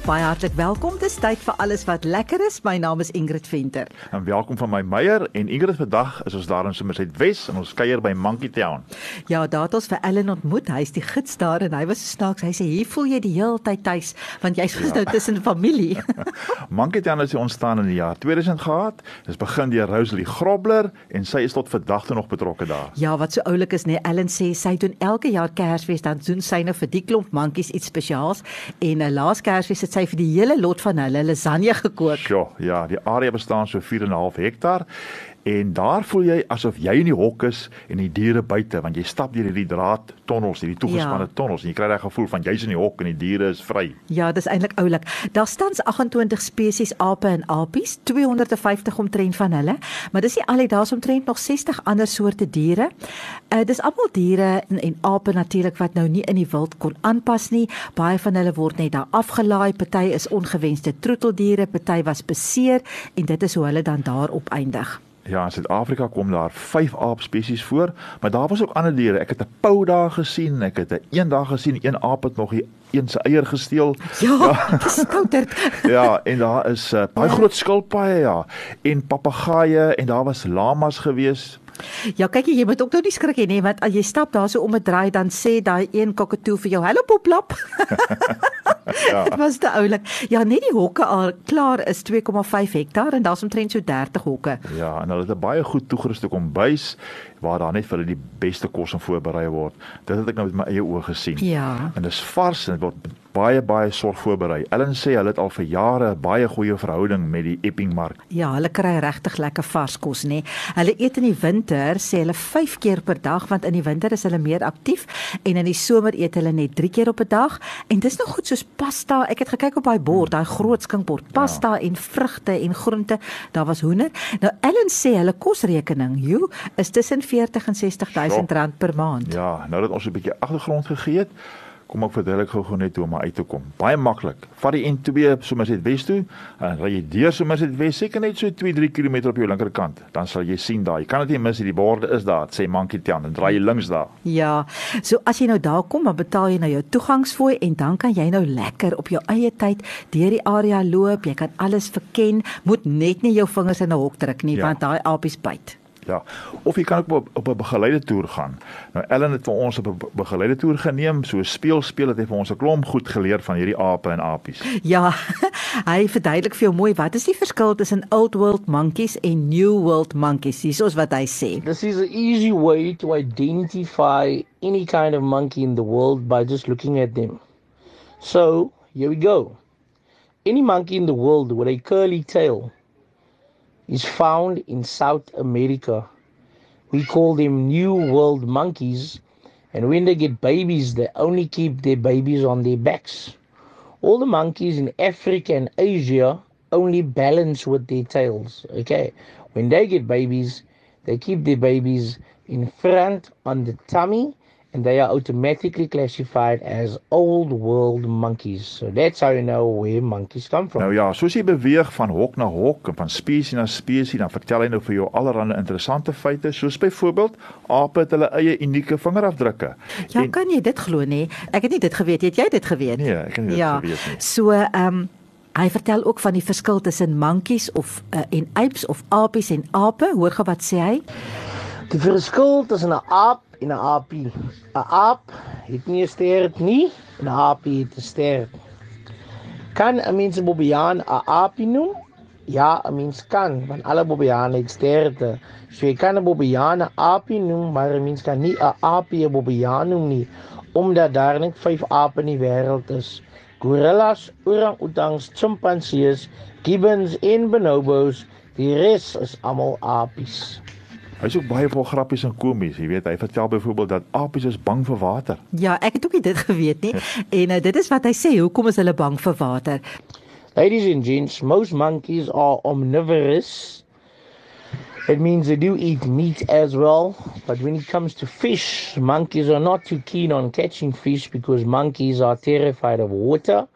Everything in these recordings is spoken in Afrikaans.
Baie hartlik welkom. Dis tyd vir alles wat lekker is. My naam is Ingrid Venter. En welkom van my Meyer en Ingrid vandag is ons daar in Somerset Wes en ons kuier by Monkey Town. Ja, daar het ons vir Ellen ontmoet. Hy's die gids daar en hy was snaaks. Hy sê hier voel jy die hele tyd tuis want jy's ja. nou tussen familie. Monkey Town het ontstaan in die jaar 2000 gehad. Dit begin deur Rosalie Grobler en sy is tot vandag toe nog betrokke daar. Ja, wat so oulik is, nee, Ellen sê sy doen elke jaar Kersfees dan doen sy nou vir die klomp monkeys iets spesiaals en 'n uh, laas Kersfees het sy vir die hele lot van hulle lasagne gekook. Ja, ja, die area bestaan so 4.5 hektaar en daar voel jy asof jy in die hok is en die diere buite want jy stap deur hierdie draad tonnels, hierdie toegespanne ja. tonnels en jy kry daai gevoel van jy's in die hok en die diere is vry. Ja, dis eintlik oulik. Daar staan 28 spesies ape en apies, 250 omtrent van hulle, maar dis nie al die daar's omtrent nog 60 ander soorte diere. Uh dis almal diere en, en ape natuurlik wat nou nie in die wild kon aanpas nie. Baie van hulle word net daar afgelaai, party is ongewenste troeteldiere, party was beseer en dit is hoe hulle dan daar opeindig. Ja, in Suid-Afrika kom daar 5 aap spesies voor, maar daar was ook ander diere. Ek het 'n pou daar gesien, ek het 'n eendag gesien een aap het nog een se eier gesteel. Ja, ja. geskouterd. ja, en daar is uh, baie groot skilpaaie ja, en papegaaie en daar was lamas gewees. Ja, kyk jy moet ook nou nie skrik nie, want as jy stap daar so om 'n draai dan sê daai een kokkatoe vir jou, "Hallo poplap." ja. Dit was te oulik. Ja, net die hokke al klaar is 2,5 hektaar en daar's omtrent so 30 hokke. Ja, en hulle het 'n baie goed toegeruste kombuis waar daar net vir hulle die beste kos in voorberei word. Dit het ek nou met my eie oë gesien. Ja. En dit is vars en dit word baie baie sorg voorberei. Ellen sê hulle het al vir jare baie goeie verhouding met die Epping mark. Ja, hulle kry regtig lekker vars kos, nê. Hulle eet in die winter sê hulle 5 keer per dag want in die winter is hulle meer aktief en in die somer eet hulle net 3 keer op 'n dag en dis nou goed soos pasta. Ek het gekyk op daai bord, daai groot skinkbord, pasta ja. en vrugte en groente. Daar was hoender. Nou Ellen sê hulle kosrekening, joe, is tussen 40 en 60 000 rand per maand. Ja, nou dat ons 'n bietjie agtergrond gegee het, kom ek verduidelik gou-gou net hoe om uit te kom. Baie maklik. Vat die N2 sommer net Wes toe en ry jy deur sommer net Wes, seker net so 2-3 km op jou linkerkant. Dan sal jy sien daar. Jy kan dit nie mis, die borde is daar. Sê Monkey Town en draai jy links daar. Ja. So as jy nou daar kom, dan betaal jy nou jou toegangsfooi en dan kan jy nou lekker op jou eie tyd deur die area loop. Jy kan alles verken. Moet net nie jou vingers in 'n hok druk nie, ja. want daai apies byt. Ja. Of jy kan ook op op 'n begeleide toer gaan. Nou Ellen het vir ons op 'n begeleide toer geneem, so speel speel het hy vir ons 'n klomp goed geleer van hierdie ape en apies. Ja. Hy verduidelik vir jou mooi wat is die verskil tussen old world monkeys en new world monkeys. Dis soos wat hy sê. This is an easy way to identify any kind of monkey in the world by just looking at them. So, here we go. Any monkey in the world with a curly tail is found in South America. We call them New World monkeys, and when they get babies, they only keep their babies on their backs. All the monkeys in Africa and Asia only balance with their tails. Okay, when they get babies, they keep their babies in front on the tummy and they are automatically classified as old world monkeys. So that's how you know where monkeys come from. Nou ja, soos jy beweeg van hok na hok en van spesies na spesies, dan vertel hy nou vir jou allerlei interessante feite, soos byvoorbeeld ape het hulle eie unieke vingerafdrukke. Ja, en, kan jy dit glo nie? Ek het nie dit geweet, het jy dit geweet? Nee, ek het nie ja, dit geweet nie. So, ehm um, Hy vertel ook van die verskil tussen monkeys of uh, en apes of apies en ape. Hoor gou wat sê hy? Die verskil tussen 'n aap en 'n aapie. 'n Aap het nie 'n stert nie, 'n aapie het 'n stert. Kan 'n mens 'n bobiaan 'n aapie noem? Ja, 'n mens kan, want alle bobiane het sterte. So jy kan 'n bobiaan 'n aapie noem, maar 'n mens kan nie 'n aapie 'n bobiaan noem nie, omdat daar net 5 ape in die wêreld is. Gorillas, orang-utangs, chimpansees, gibbons en bonobos, die res is almal apies. Hy's ook baie vol grappies en komies, jy weet, hy vertel byvoorbeeld dat apies is bang vir water. Ja, ek het ook nie dit geweet nie. en uh, dit is wat hy sê, hoekom is hulle bang vir water? Ladies and gents, most monkeys are omnivorous. It means they do eat meat as well, but when it comes to fish, monkeys are not too keen on catching fish because monkeys are terrified of water.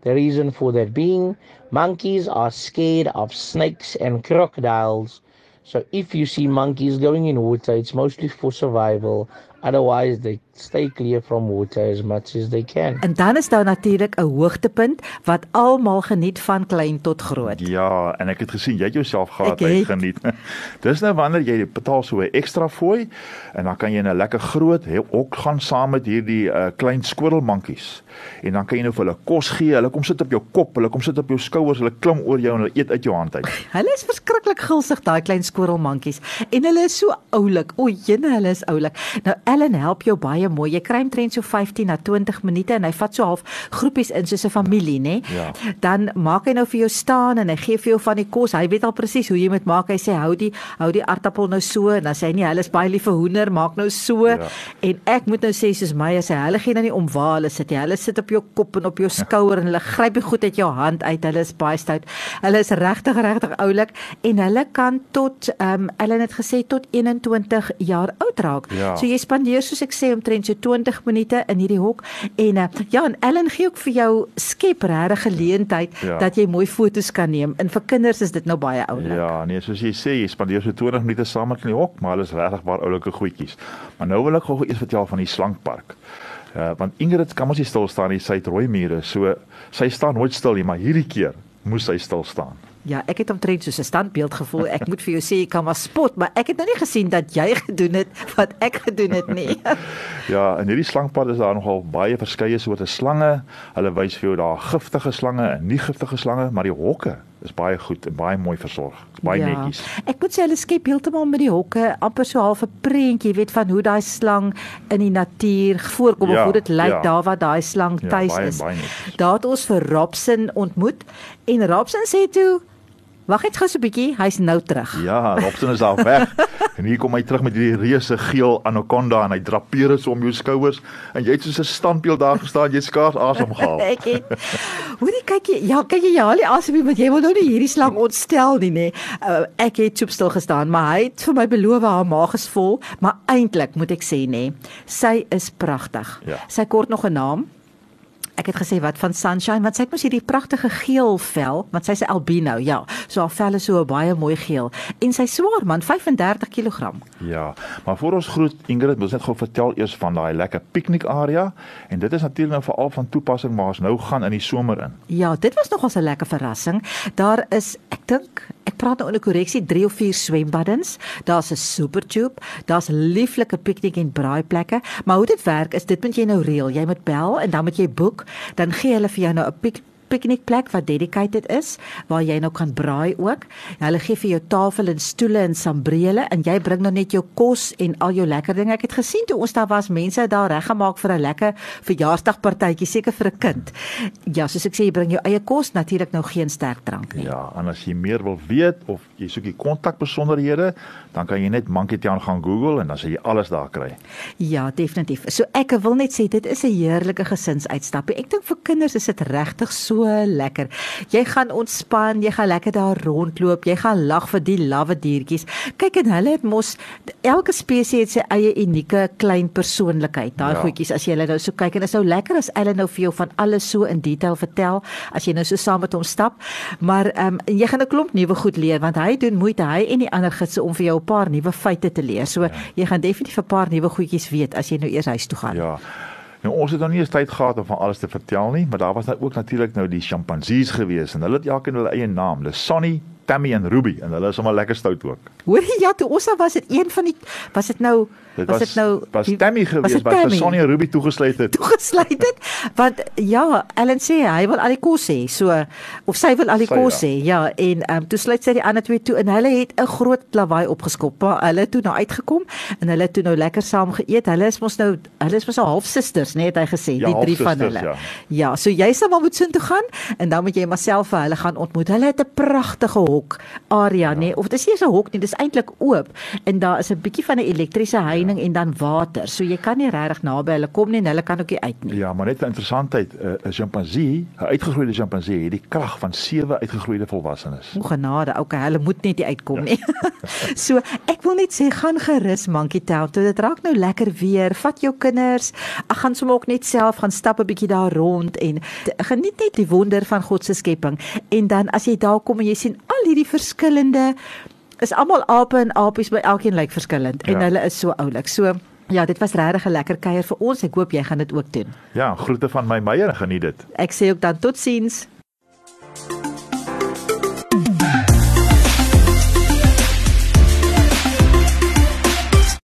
The reason for that being, monkeys are scared of snakes and crocodiles. So if you see monkeys going in water, it's mostly for survival. Otherwise, they stay clear from water as much as they can. En dan is daar natuurlik 'n hoogtepunt wat almal geniet van klein tot groot. Ja, en ek het gesien jy het jouself gehad het. geniet. Dis nou wanneer jy betaal so 'n ekstra fooi en dan kan jy in 'n lekker groot hok gaan saam met hierdie uh, klein squirrelmankies. En dan kan jy nou vir hulle kos gee. Hulle kom sit op jou kop, hulle kom sit op jou skouers, hulle klim oor jou en hulle eet uit jou hand uit. Hulle is verskriklik gulsig daai klein skorrelmantjies en hulle is so oulik. O, jene, hulle is oulik. Nou Ellen help jou baie mooi. Jy kry omtrent so 15 na 20 minute en hy vat so half groepies in soos 'n familie, nê? Ja. Dan maak hy nou vir jou staan en hy gee vir jou van die kos. Hy weet al presies hoe jy moet maak. Hy sê hou die hou die aartappel nou so en dan sê hy nie hulle is baie lief vir hoender, maak nou so. Ja. En ek moet nou sê soos my as hy hulle gee nou nie om waar hulle sit nie. Hulle sit op jou kop en op jou skouer en hulle gryp die goed uit jou hand uit. Hulle is baie stout. Hulle is regtig regtig oulik en hulle kan tot ehm um, hulle het gesê tot 21 jaar oud raak. Ja. So jy spandeer soos ek sê omtrent so 20 minute in hierdie hok en uh, ja, en Ellen gee ook vir jou skep regtig geleentheid Ja. dat jy mooi foto's kan neem. En vir kinders is dit nou baie oulik. Ja, nee, soos jy sê, jy spandeer so 20 minute saam met in die hok, maar hulle is regtig baie oulike goedjies. Maar nou wil ek gou eers vertel van die slankpark. Uh, want Ingrid kan mos nie stil staan nie, sy het rooi mure, so sy staan nooit stil nie, maar hierdie keer moes sy stil staan. Ja, ek het omtrent soos 'n standbeeld gevoel. Ek moet vir jou sê jy kan maar spot, maar ek het nou nie gesien dat jy gedoen het wat ek gedoen het nie. Ja, in hierdie slangpad is daar nogal baie verskeie soorte slange. Hulle wys vir jou daar giftige slange en nie giftige slange, maar die hokke is baie goed en baie mooi versorg. Baie ja. netjies. Ek moet sê hulle skep heeltemal met die hokke amper so half 'n prentjie, jy weet van hoe daai slang in die natuur voorkom Ja, of hoe dit lyk ja. daar waar daai slang Ja, tuis baie, is. baie netjies. Daar het ons vir Robson ontmoet en Robson sê toe Wag net gou so 'n bietjie, hy's nou terug. Ja, Robson is al weg. en hier kom hy terug met hierdie reuse geel anaconda en hy drapeer dit so om jou skouers en jy het soos 'n standbeeld daar gestaan, jy skaars asem gehaal. ek het Hoorie kyk jy ja kyk jy ja al die asem want jy wil nou nie hierdie slang ontstel nie nê. Uh, ek het soop stil gestaan maar hy het vir my beloof haar maag is vol maar eintlik moet ek sê nê sy is pragtig. Ja. Sy kort nog 'n naam. Ek het gesê wat van Sunshine want sy het mos hierdie pragtige geel vel want sy's 'n albino ja. So haar vel is so baie mooi geel en sy swaar man 35 kg. Ja, maar voor ons groet Ingrid, moet net gou vertel eers van daai lekker piknikarea en dit is natuurlik nou veral van toepassing maar ons nou gaan in die somer in. Ja, dit was nogals 'n lekker verrassing. Daar is, ek dink, praat nou onder korreksie, 3 of 4 swembaddens. Daar's 'n supertube, daar's lieflike piknik en braaiplekke, maar hoe dit werk is dit moet jy nou reël. Jy moet bel en dan moet jy boek, dan gee hulle vir jou nou 'n pik piknikplek wat dedicated is waar jy nou kan braai ook. Hulle gee vir jou tafel en stoele en sambrele en jy bring nou net jou kos en al jou lekker dinge. Ek het gesien toe ons daar was, mense het daar reggemaak vir 'n lekker verjaarsdagpartytjie, seker vir 'n kind. Ja, soos ek sê, jy bring jou eie kos, natuurlik nou geen sterk drank nie. Ja, en as jy meer wil weet of jy soek die kontakbesonderhede, dan kan jy net Monkey Town gaan Google en dan sal jy alles daar kry. Ja, definitief. So ek wil net sê dit is 'n heerlike gesinsuitstapie. Ek dink vir kinders is dit regtig so lekker. Jy gaan ontspan, jy gaan lekker daar rondloop, jy gaan lag vir die lawwe diertjies. Kyk en hulle het mos elke spesies het sy eie unieke klein persoonlikheid. Daai Ja. ja. goedjies as jy hulle nou so kyk en dit is nou lekker as hulle nou vir jou van alles so in detail vertel as jy nou so saam met hom stap. Maar ehm um, jy gaan 'n klomp nuwe goed leer want hy doen moeite hy en die ander gidse om vir jou 'n paar nuwe feite te leer. So ja. jy gaan definitief 'n paar nuwe goedjies weet as jy nou eers huis toe gaan. Ja. Nou ons het nou nie eens tyd gehad om van alles te vertel nie, maar daar was nou ook natuurlik nou die sjimpansees gewees en hulle het elkeen hulle eie naam. Hulle Sonny, Tammy en Ruby en hulle is sommer lekker stout ook. Hoor jy ja, toe ons daar was dit een van die was dit nou Dit was dit nou was Tammy gewees wat vir? Sonny en Ruby toegesluit het. toegesluit het want ja Ellen sê hy wil al die kos hê so of sy wil al die Sy, kos ja. hê ja en um, toe sluit sy die ander twee toe en hulle het 'n groot lawaai opgeskop maar hulle toe nou uitgekom en hulle toe nou lekker saam geëet hulle is mos nou hulle is mos nou half susters net het hy gesê Ja, die drie van halfsusters, hulle ja. ja so jy sal maar moet sin toe gaan en dan moet jy maar self vir hulle gaan ontmoet hulle het 'n pragtige hok area nê of dis nie eens 'n hok nie dis eintlik oop en daar is 'n bietjie van 'n elektriese heining en dan water so jy kan nie regtig naby hulle kom nie en hulle kan ook nie uit nie Ja, maar net 'n interessantheid, 'n uh, chimpansee, 'n uitgegroeide chimpansee het die krag van sewe uitgegroeide volwassenes. O genade, okay, hulle moet net nie uitkom nie. so, ek wil net sê gaan gerus Monkey Town. toe. Dit raak nou lekker weer. Vat jou kinders. Ek gaan sommer ook net self gaan stap 'n bietjie daar rond en geniet net die wonder van God se skepping. En dan as jy daar kom en jy sien al hierdie verskillende is almal ape en apies by elkeen lyk verskillend en Ja. hulle is so oulik. So Ja, dit was regtig 'n lekker kuier vir ons. Ek hoop jy gaan dit ook doen. Ja, groete van my Meyer, geniet dit. Ek sê ook dan totsiens.